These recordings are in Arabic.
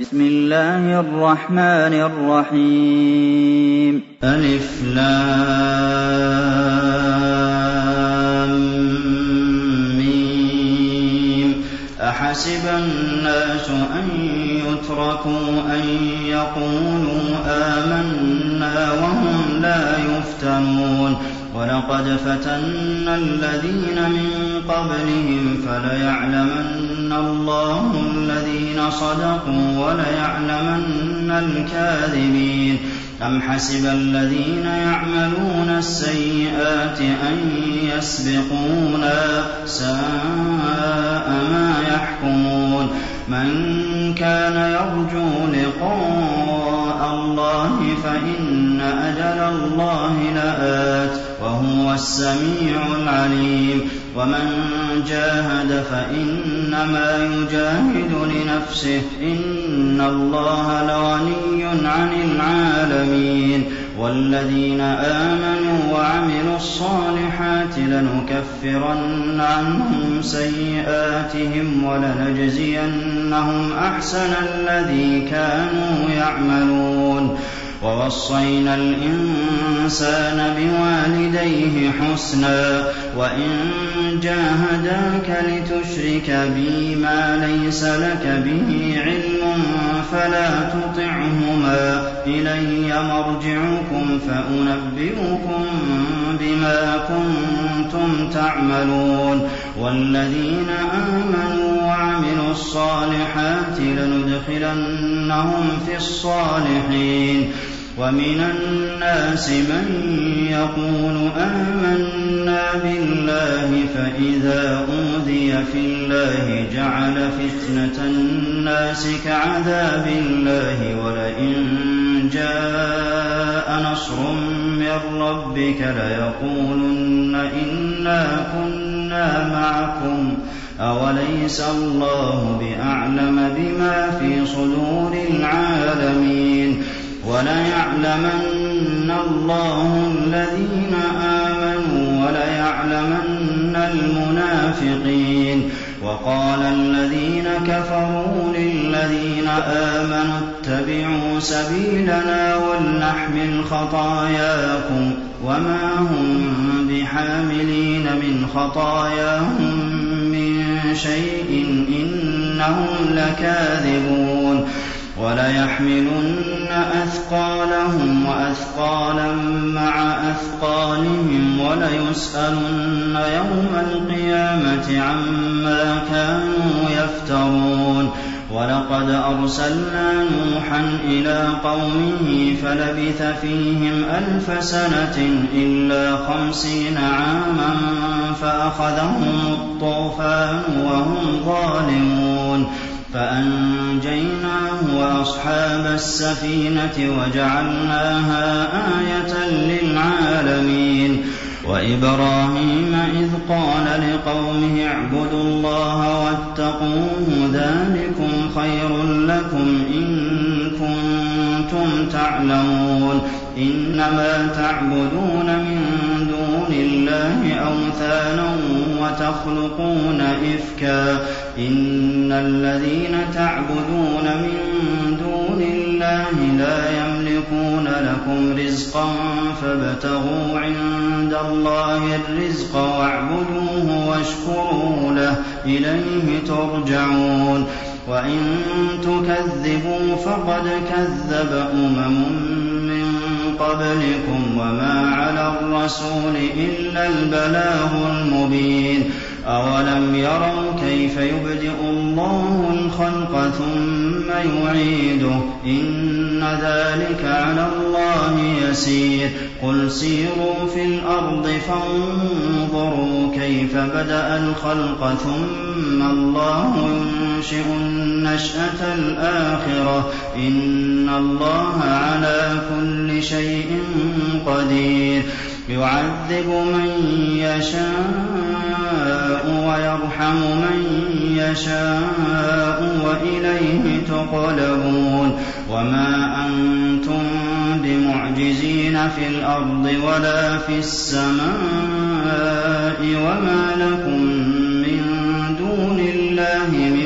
بسم الله الرحمن الرحيم. ميم أحسب الناس أن يتركوا أن يقولوا آمنا وهم لا يفتنون. وَلَقَدْ فَتَنَّا الَّذِينَ مِن قَبْلِهِمْ فَلَيَعْلَمَنَّ اللَّهُ الَّذِينَ صَدَقُوا وَلَيَعْلَمَنَّ الْكَاذِبِينَ. أَمْ حَسِبَ الَّذِينَ يَعْمَلُونَ السَّيِّئَاتِ أَن يَسْبِقُونَا ۚ سَاءَ مَا يَحْكُمُونَ. مَن كَانَ يَرْجُو لِقَاءَ اللَّهِ فَإِنَّ أَجَلَ اللَّهِ لَآتٍ ۖ وَهُوَ السَّمِيعُ الْعَلِيمُ. وَمَن جَاهَدَ فَإِنَّمَا يُجَاهِدُ لِنَفْسِهِ ۚ. إِنَّ اللَّهَ لَغَنِيٌّ عَنِ الْعَالَمِينَ وَالَّذِينَ آمَنُوا وَعَمِلُوا الصَّالِحَاتِ لَنُكَفِّرَنَّ عَنْهُمْ سَيِّئَاتِهِمْ وَلَنَجْزِيَنَّهُمْ أَحْسَنَ الَّذِي كَانُوا يَعْمَلُونَ وَوَصَّيْنَا الْإِنسَانَ بِوَالِدَيْهِ حُسْنًا ۖ وَإِن جَاهَدَاكَ لِتُشْرِكَ بِي مَا لَيْسَ لَكَ بِهِ عِلْمٌ فَلَا تُطِعْهُمَا ۚ. إِلَيَّ مَرْجِعُكُمْ فَأُنَبِّئُكُم بِمَا كُنتُمْ تَعْمَلُونَ. وَالَّذِينَ آمَنُوا وَعَمِلُوا الصَّالِحَاتِ لَنُدْخِلَنَّهُمْ فِي الصَّالِحِينَ. وَمِنَ النَّاسِ مَن يَقُولُ آمَنَّا بِاللَّهِ فَإِذَا أُوذِيَ فِي اللَّهِ جَعَلَ فِتْنَةَ النَّاسِ كَعَذَابِ اللَّهِ وَلَئِن جَاءَ نَصْرٌ مِّن رَّبِّكَ لَيَقُولُنَّ إِنَّا كُنَّا مَعَكُمْ ۚ أَوَلَيْسَ اللَّهُ بِأَعْلَمَ بِمَا فِي صُدُورِ الْعَالَمِينَ وَلَيَعْلَمَنَّ اللَّهُ الَّذِينَ آمَنُوا وَلَيَعْلَمَنَّ الْمُنَافِقِينَ. وَقَالَ الَّذِينَ كَفَرُوا لِلَّذِينَ آمَنُوا اتَّبِعُوا سَبِيلَنَا وَلْنَحْمِلْ خَطَايَاكُمْ وَمَا هُم بِحَامِلِينَ مِنْ خَطَايَاهُم مِّن شَيْءٍ ۖ إِنَّهُمْ لَكَاذِبُونَ. وَلَيَحْمِلُنَّ أَثْقَالَهُمْ وَأَثْقَالًا مَّعَ أَثْقَالِهِمْ وَلَيُسْأَلُنَّ يَوْمَ الْقِيَامَةِ عَمَّا كَانُوا يَفْتَرُونَ. وَلَقَدْ أَرْسَلْنَا نُوحًا إِلَىٰ قَوْمِهِ فَلَبِثَ فِيهِمْ أَلْفَ سَنَةٍ إِلَّا خَمْسِينَ عَامًا فَأَخَذَهُمُ الطُّوفَانُ وَهُمْ ظَالِمُونَ. فَأَنجَيْنَاهُ وَأَصْحَابَ السَّفِينَةِ وَجَعَلْنَاهَا آيَةً لِّلْعَالَمِينَ وَإِبْرَاهِيمَ إِذْ قَالَ لِقَوْمِهِ اعْبُدُوا اللَّهَ وَاتَّقُوهُ ذَٰلِكُمْ خَيْرٌ لَّكُمْ إِن كُنتُمْ تَعْلَمُونَ إِنَّمَا تَعْبُدُونَ مِن دُونِ اللَّهِ أَوْثَانًا وَتَخْلُقُونَ إِفْكًا ۚ. إِنَّ الَّذِينَ تَعْبُدُونَ مِن دُونِ اللَّهِ لَا يَمْلِكُونَ لَكُمْ رِزْقًا فَابْتَغُوا عِندَ اللَّهِ الرِّزْقَ وَاعْبُدُوهُ وَاشْكُرُوا لَهُ ۖ إِلَيْهِ تُرْجَعُونَ. وَإِن تُكَذِّبُوا فَقَدْ كَذَّبَ أُمَمٌ قَبْلِكُمْ ۖ وَمَا عَلَى الرَّسُولِ إِلَّا الْبَلَاغُ الْمُبِينُ. أَوَلَمْ يَرَوْا كَيْفَ يُبْدِئُ اللَّهُ الْخَلْقَ ثُمَّ يُعِيدُهُ ۚ؟ إِنَّ ذَٰلِكَ عَلَى اللَّهِ يَسِيرٌ. قُلْ سِيرُوا فِي الْأَرْضِ فَانظُرُوا كَيْفَ بَدَأَ الْخَلْقَ ثُمَّ اللَّهُ يُنشِئُ النَّشْأَةَ الْآخِرَةَ ۚ. إِنَّ اللَّهَ عَلَىٰ كُلِّ شَيْءٍ قَدِيرٌ. يُعَذِّبُ مَن يَشَاءُ وَيَرْحَمُ مَن يَشَاءُ وَإِلَيْهِ تُقْلَبُونَ. وَمَا أَنتُم بِمُعْجِزِينَ فِي الْأَرْضِ وَلَا فِي السَّمَاءِ وَمَا لَكُم مِّن دُونِ اللَّهِ مِن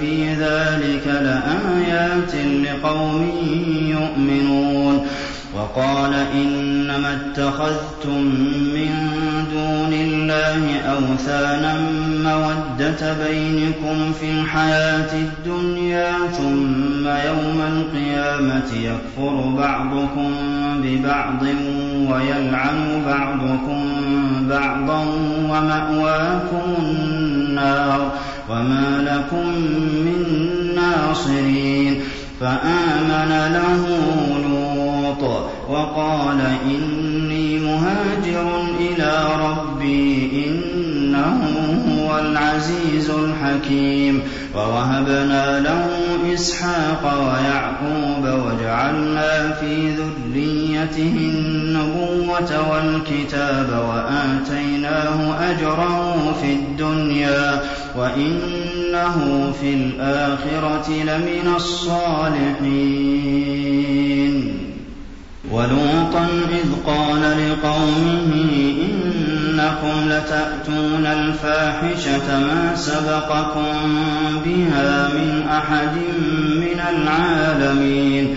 في ذلك لآيات لقوم يؤمنون وقال إنما اتخذتم من دون الله أوثانا مودة بينكم في الحياة الدنيا ثم يوم القيامة يكفر بعضكم ببعض ويلعن بعضكم بعضا ومأواكم النار وما لكم من ناصرين فآمن له لوط وقال إني مهاجر إلى ربي إنه هو العزيز الحكيم ووهبنا له إسحاق ويعقوب وجعلنا في ذريته النبوة والكتاب وآتيناه أجره في الدنيا وإنه في الآخرة لمن الصالحين. ولوطا إذ قال لقومه إنكم لتأتون الفاحشة ما سبقكم بها من أحد من العالمين.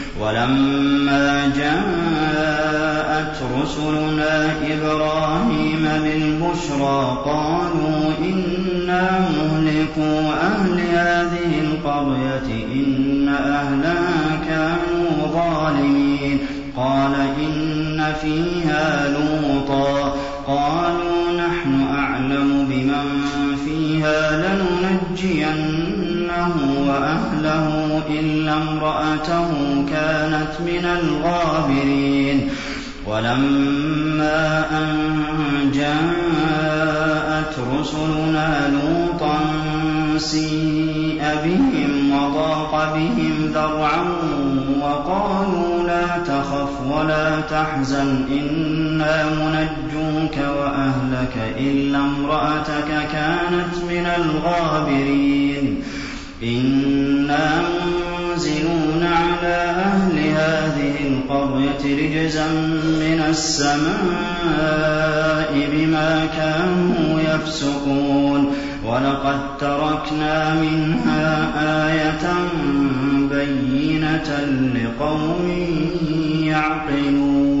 ولما جاءت رسلنا إبراهيم بالبشرى قالوا إنا مهلكو أهل هذه القرية إن أهلها كانوا ظالمين. قال إن فيها لوطا. قالوا نحن أعلم بمن فيها لننجينه وأهله إلا امرأته كانت من الغابرين. ولما أن جاءت رسلنا لوطا سيء بهم وضاق بهم ذرعا وقالوا لا تخف ولا تحزن إنا منجوك وأهلك إلا امرأتك كانت من الغابرين. إنا منزلون على أهل هذه القرية رجزا من السماء بما كانوا يفسقون ولقد تركنا منها آية بينة لقوم يعقلون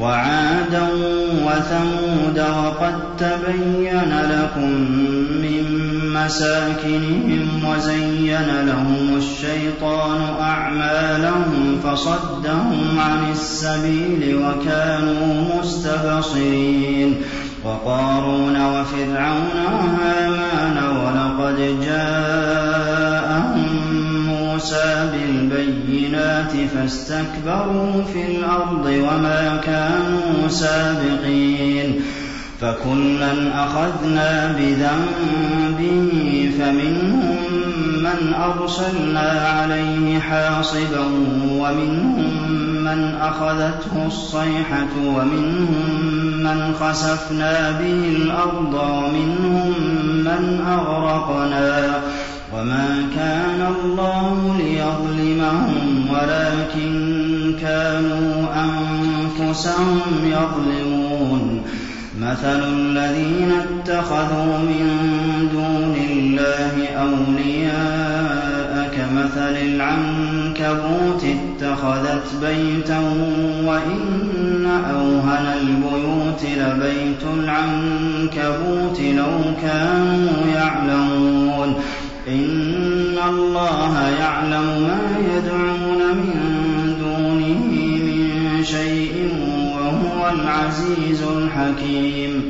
وعادا وثمود وقد تبين لكم من مساكنهم وزين لهم الشيطان أعمالهم فصدهم عن السبيل وكانوا مستبصرين وقارون وفرعون وهامان ولقد جاءهم موسى بالبينات فاستكبروا في الأرض وما كانوا سابقين فكلا أخذنا بذنبه فمنهم من أرسلنا عليه حاصبا ومنهم من أخذته الصيحة ومنهم من خسفنا به الأرض ومنهم من أغرقنا وما كان الله ليظلمهم ولكن كانوا أنفسهم يظلمون مَثَلُ الَّذِينَ اتَّخَذُوا مِن دُونِ اللَّهِ أَوْلِيَاءَ كَمَثَلِ الْعَنكَبُوتِ اتَّخَذَتْ بَيْتًا وَإِنَّ أَوْهَنَ الْبُيُوتِ لَبَيْتُ الْعَنكَبُوتِ لَوْ كَانُوا يَعْلَمُونَ إِنَّ اللَّهَ يَعْلَمُ مَا يَدْعُونَ مِن دُونِهِ مِن شَيْءٍ وَهُوَ الْعَزِيزُ الْحَكِيمُ.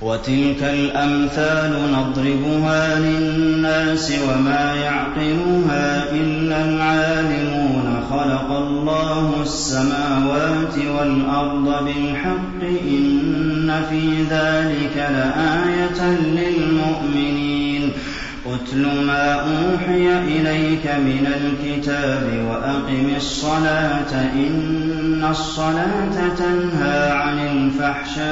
وَتِلْكَ الْأَمْثَالُ نَضْرِبُهَا لِلنَّاسِ وَمَا يَعْقِلُهَا إِلَّا الْعَالِمُونَ. خَلَقَ اللَّهُ السَّمَاوَاتِ وَالْأَرْضَ بِالْحَقِّ ۚ إِنَّ فِي ذَٰلِكَ لَآيَةً لِّلْمُؤْمِنِينَ. اتْلُ مَا أُوحِيَ إِلَيْكَ مِنَ الْكِتَابِ وَأَقِمِ الصَّلَاةَ ۖ إِنَّ الصَّلَاةَ تَنْهَىٰ عَنِ الْفَحْشَاءِ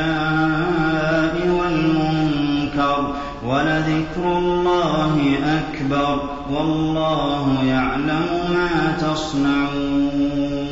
وَالْمُنكَرِ ۗ وَلَذِكْرُ اللَّهِ أَكْبَرُ ۗ وَاللَّهُ يَعْلَمُ مَا تَصْنَعُونَ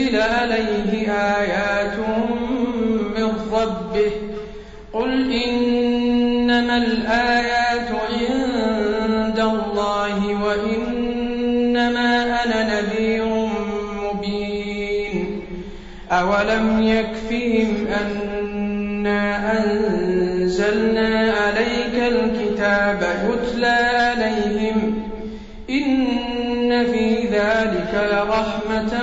عليه آيات ذلك لرحمة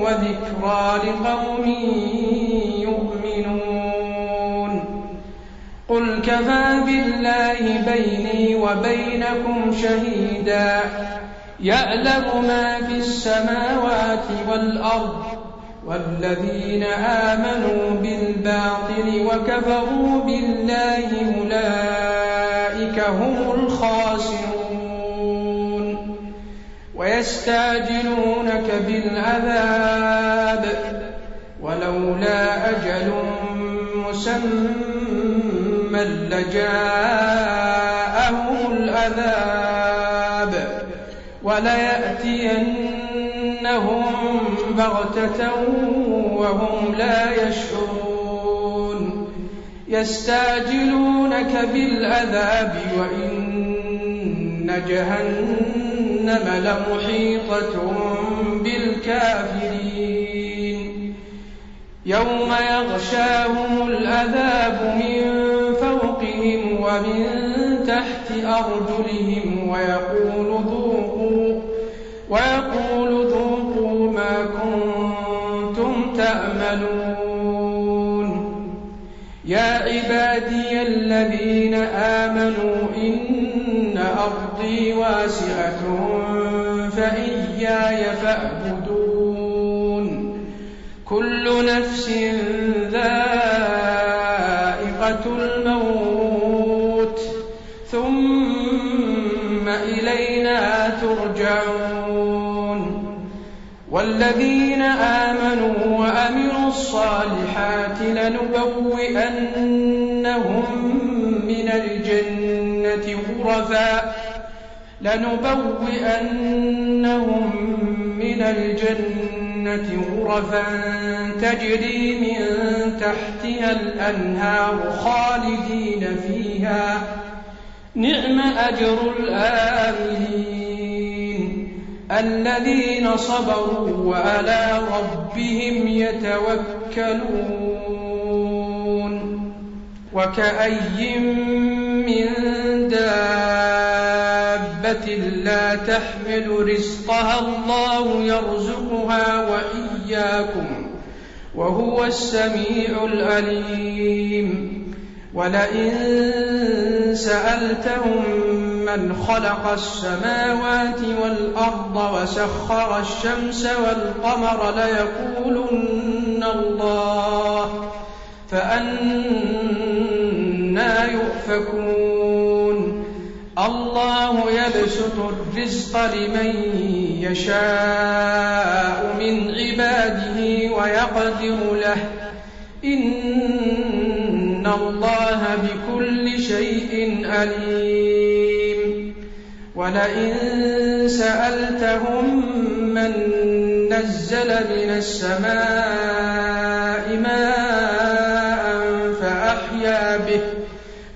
وذكرى لقوم يؤمنون قل كفى بالله بيني وبينكم شهيدا يعلم ما في السماوات والأرض والذين آمنوا بالباطل وكفروا بالله أولئك هم الخاسرون ويستعجلونك بالعذاب ولولا أجل مسمى لجاءهم العذاب وليأتينهم بغتة وهم لا يشعرون يستعجلونك بالعذاب وإن جهنم لمحيطة بالكافرين. يوم يغشاهم العذاب من فوقهم ومن تحت أرجلهم ويقول ذوقوا ويقول ذوقوا ما كنتم تأملون. يا عبادي الذين آمنوا إن أرضي واسعة. فإياي فاعبدون. كل نفس ذائقة الموت ثم إلينا ترجعون. والذين آمنوا وأمروا الصالحات لنبوئنهم من الجنة غرفا. لنبوئنهم من الجنة غرفا تجري من تحتها الأنهار خالدين فيها. نعم أجر الآمنين. الذين صبروا وعلى ربهم يتوكلون. وكأي من لا تحمل رزقها الله يرزقها وإياكم وهو السميع العليم. ولئن سألتهم من خلق السماوات والأرض وسخر الشمس والقمر ليقولن الله فأنا يؤفكون. الله يبسط الرزق لمن يشاء من عباده ويقدر له. إن الله بكل شيء عليم. ولئن سألتهم من نزل من السماء ماء